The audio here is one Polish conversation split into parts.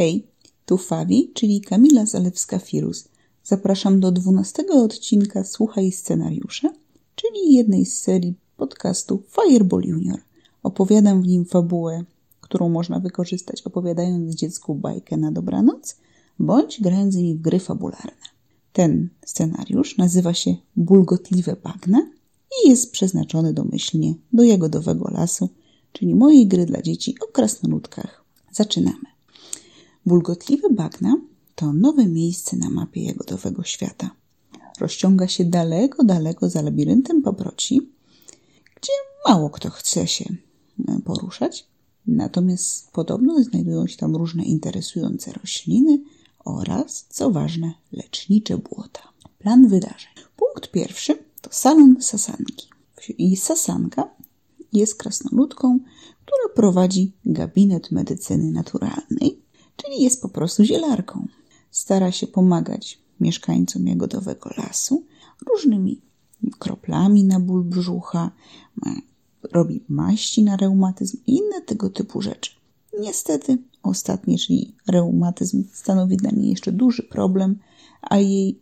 Hej, tu Fawi, czyli Kamila Zalewska-Firus. Zapraszam do dwunastego odcinka Słuchaj Scenariusze, czyli jednej z serii podcastu Fireball Junior. Opowiadam w nim fabułę, którą można wykorzystać opowiadając dziecku bajkę na dobranoc, bądź grając z nimi w gry fabularne. Ten scenariusz nazywa się Bulgotliwe Bagna i jest przeznaczony domyślnie do jagodowego lasu, czyli mojej gry dla dzieci o krasnoludkach. Zaczynamy. Bulgotliwe bagna to nowe miejsce na mapie jagodowego świata. Rozciąga się daleko, daleko za labiryntem paproci, gdzie mało kto chce się e, poruszać. Natomiast podobno znajdują się tam różne interesujące rośliny oraz, co ważne, lecznicze błota. Plan wydarzeń. Punkt pierwszy to salon Sasanki. I Sasanka jest krasnoludką, która prowadzi gabinet medycyny naturalnej, czyli jest po prostu zielarką. Stara się pomagać mieszkańcom jagodowego lasu różnymi kroplami na ból brzucha, robi maści na reumatyzm i inne tego typu rzeczy. Niestety ostatnie, czyli reumatyzm, stanowi dla niej jeszcze duży problem, a jej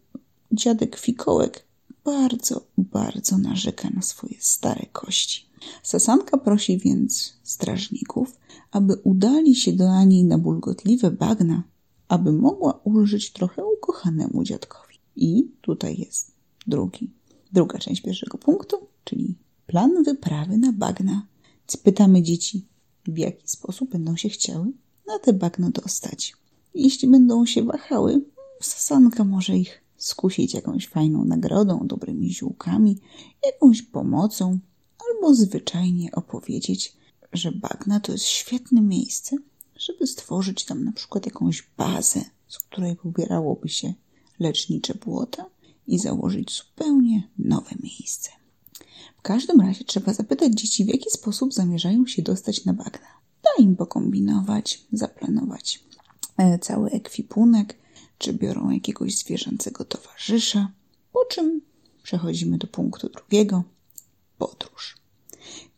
dziadek Fikołek bardzo, bardzo narzeka na swoje stare kości. Sasanka prosi więc strażników, aby udali się do niej na bulgotliwe bagna, aby mogła ulżyć trochę ukochanemu dziadkowi. I tutaj jest drugi, druga część pierwszego punktu, czyli plan wyprawy na bagna. Pytamy dzieci, w jaki sposób będą się chciały na te bagno dostać. Jeśli będą się wahały, Sasanka może ich skusić jakąś fajną nagrodą, dobrymi ziółkami, jakąś pomocą, albo zwyczajnie opowiedzieć, że bagna to jest świetne miejsce, żeby stworzyć tam na przykład jakąś bazę, z której pobierałoby się lecznicze błota i założyć zupełnie nowe miejsce. W każdym razie trzeba zapytać dzieci, w jaki sposób zamierzają się dostać na bagna. Da im pokombinować, zaplanować e, cały ekwipunek, czy biorą jakiegoś zwierzęcego towarzysza, po czym przechodzimy do punktu drugiego podróż.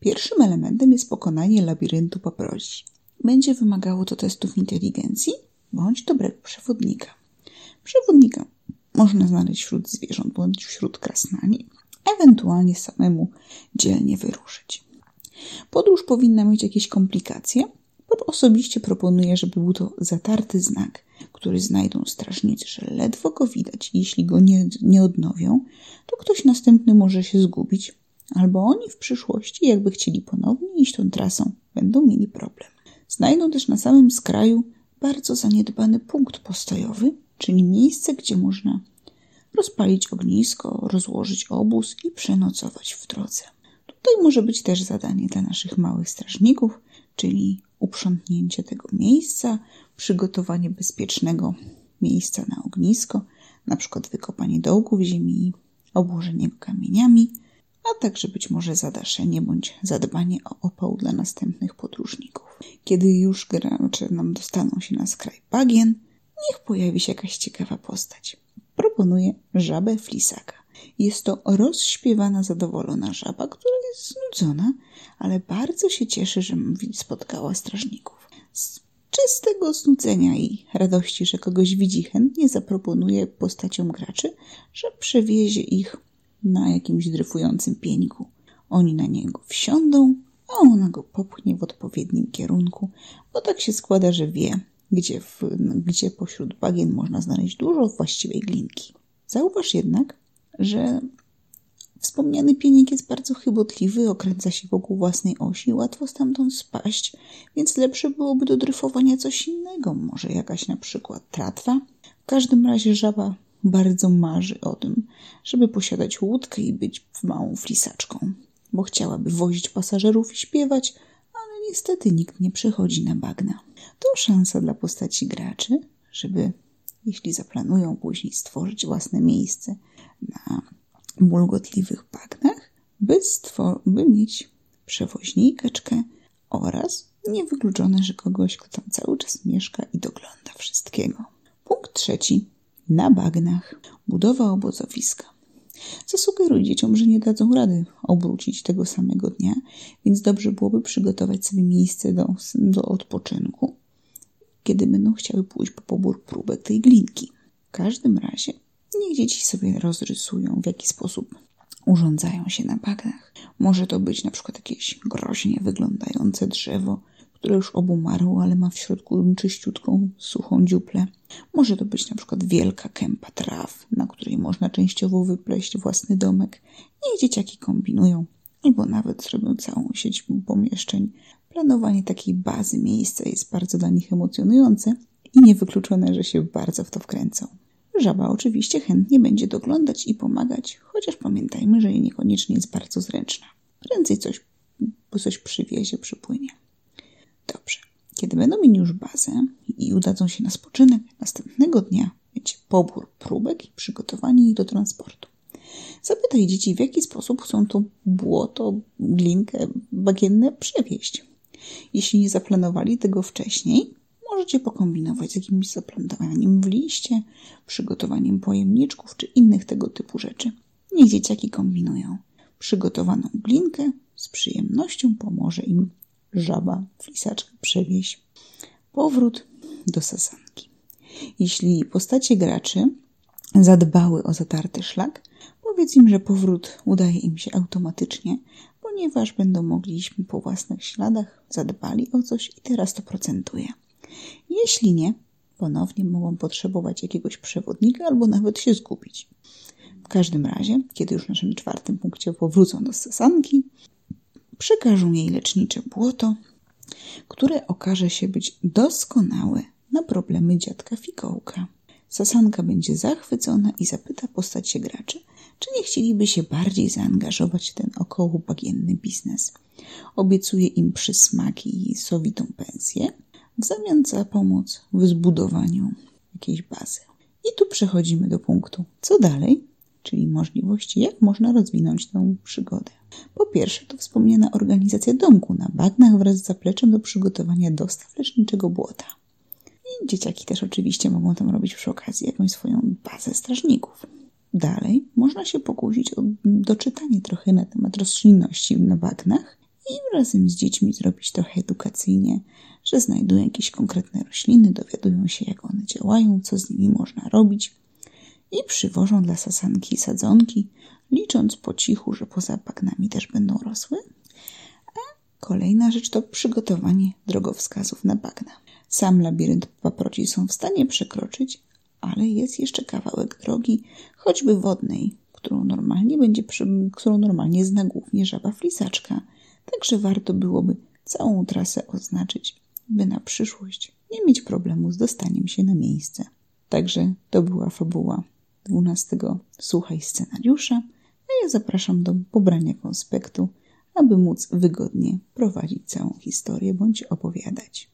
Pierwszym elementem jest pokonanie labiryntu paproci. Będzie wymagało to testów inteligencji bądź dobrego przewodnika. Przewodnika można znaleźć wśród zwierząt bądź wśród krasnali, ewentualnie samemu dzielnie wyruszyć. Podróż powinna mieć jakieś komplikacje. Osobiście proponuję, żeby był to zatarty znak, który znajdą strażnicy, że ledwo go widać. Jeśli go nie, nie odnowią, to ktoś następny może się zgubić, albo oni w przyszłości, jakby chcieli ponownie iść tą trasą, będą mieli problem. Znajdą też na samym skraju bardzo zaniedbany punkt postojowy, czyli miejsce, gdzie można rozpalić ognisko, rozłożyć obóz i przenocować w drodze. Tutaj może być też zadanie dla naszych małych strażników, czyli uprzątnięcie tego miejsca, przygotowanie bezpiecznego miejsca na ognisko, na przykład wykopanie dołku w ziemi, obłożenie go kamieniami, a także być może zadaszenie bądź zadbanie o opał dla następnych podróżników. Kiedy już gracze nam dostaną się na skraj bagien, niech pojawi się jakaś ciekawa postać. Proponuję żabę flisaka. Jest to rozśpiewana, zadowolona żaba, która jest znudzona, ale bardzo się cieszy, że spotkała strażników. Z czystego znudzenia i radości, że kogoś widzi, chętnie zaproponuje postaciom graczy, że przewiezie ich na jakimś dryfującym pieńku. Oni na niego wsiądą, a ona go popchnie w odpowiednim kierunku, bo tak się składa, że wie, gdzie, w, gdzie pośród bagien można znaleźć dużo właściwej glinki. Zauważ jednak, że wspomniany pienik jest bardzo chybotliwy, okręca się wokół własnej osi, łatwo stamtąd spaść, więc lepsze byłoby do dryfowania coś innego, może jakaś na przykład tratwa. W każdym razie żaba bardzo marzy o tym, żeby posiadać łódkę i być małą flisaczką, bo chciałaby wozić pasażerów i śpiewać, ale niestety nikt nie przychodzi na bagna. To szansa dla postaci graczy, żeby, jeśli zaplanują później stworzyć własne miejsce na bulgotliwych bagnach, by, by mieć przewoźnikeczkę oraz niewykluczone, że kogoś, kto tam cały czas mieszka i dogląda wszystkiego. Punkt trzeci na bagnach. Budowa obozowiska. Zasugeruj dzieciom, że nie dadzą rady obrócić tego samego dnia, więc dobrze byłoby przygotować sobie miejsce do, do odpoczynku. Kiedy będą chciały pójść po pobór próbek tej glinki. W każdym razie niech dzieci sobie rozrysują, w jaki sposób urządzają się na bagnach. Może to być na przykład jakieś groźnie wyglądające drzewo, które już obumarło, ale ma w środku czyściutką, suchą dziuplę. Może to być na przykład wielka kępa traw, na której można częściowo wypleść własny domek. Niech dzieciaki kombinują, albo nawet zrobią całą sieć pomieszczeń. Planowanie takiej bazy miejsca jest bardzo dla nich emocjonujące i niewykluczone, że się bardzo w to wkręcą. Żaba oczywiście chętnie będzie doglądać i pomagać, chociaż pamiętajmy, że niekoniecznie jest bardzo zręczna. Prędzej coś, coś przywiezie, przypłynie. Dobrze. Kiedy będą mieli już bazę i udadzą się na spoczynek, następnego dnia będzie pobór próbek i przygotowanie ich do transportu. Zapytaj dzieci, w jaki sposób chcą to błoto, glinkę bagienne przewieźć. Jeśli nie zaplanowali tego wcześniej, możecie pokombinować z jakimś zaplanowaniem w liście, przygotowaniem pojemniczków czy innych tego typu rzeczy. Niech dzieciaki kombinują. Przygotowaną glinkę z przyjemnością pomoże im żaba, flisaczka przewieź. Powrót do sasanki. Jeśli postacie graczy zadbały o zatarty szlak, powiedz im, że powrót udaje im się automatycznie, ponieważ będą mogli iść po własnych śladach, zadbali o coś i teraz to procentuje. Jeśli nie, ponownie mogą potrzebować jakiegoś przewodnika albo nawet się zgubić. W każdym razie, kiedy już w naszym czwartym punkcie powrócą do sasanki, przekażą jej lecznicze błoto, które okaże się być doskonałe na problemy dziadka Fikołka. Sasanka będzie zachwycona i zapyta postacie graczy, czy nie chcieliby się bardziej zaangażować w ten około bagienny biznes. Obiecuje im przysmaki i sowitą pensję w zamian za pomoc w zbudowaniu jakiejś bazy. I tu przechodzimy do punktu, co dalej, czyli możliwości, jak można rozwinąć tę przygodę. Po pierwsze, to wspomniana organizacja domku na bagnach wraz z zapleczem do przygotowania dostaw leczniczego błota. Dzieciaki też oczywiście mogą tam robić przy okazji jakąś swoją bazę strażników. Dalej można się pokusić o doczytanie trochę na temat roślinności na bagnach i razem z dziećmi zrobić trochę edukacyjnie, że znajdują jakieś konkretne rośliny, dowiadują się jak one działają, co z nimi można robić i przywożą dla sasanki sadzonki, licząc po cichu, że poza bagnami też będą rosły. A kolejna rzecz to przygotowanie drogowskazów na bagna. Sam labirynt paproci są w stanie przekroczyć, ale jest jeszcze kawałek drogi, choćby wodnej, którą normalnie będzie, którą normalnie zna głównie żaba flisaczka. Także warto byłoby całą trasę oznaczyć, by na przyszłość nie mieć problemu z dostaniem się na miejsce. Także to była fabuła 12 Słuchaj scenariusza, a ja zapraszam do pobrania konspektu, aby móc wygodnie prowadzić całą historię bądź opowiadać.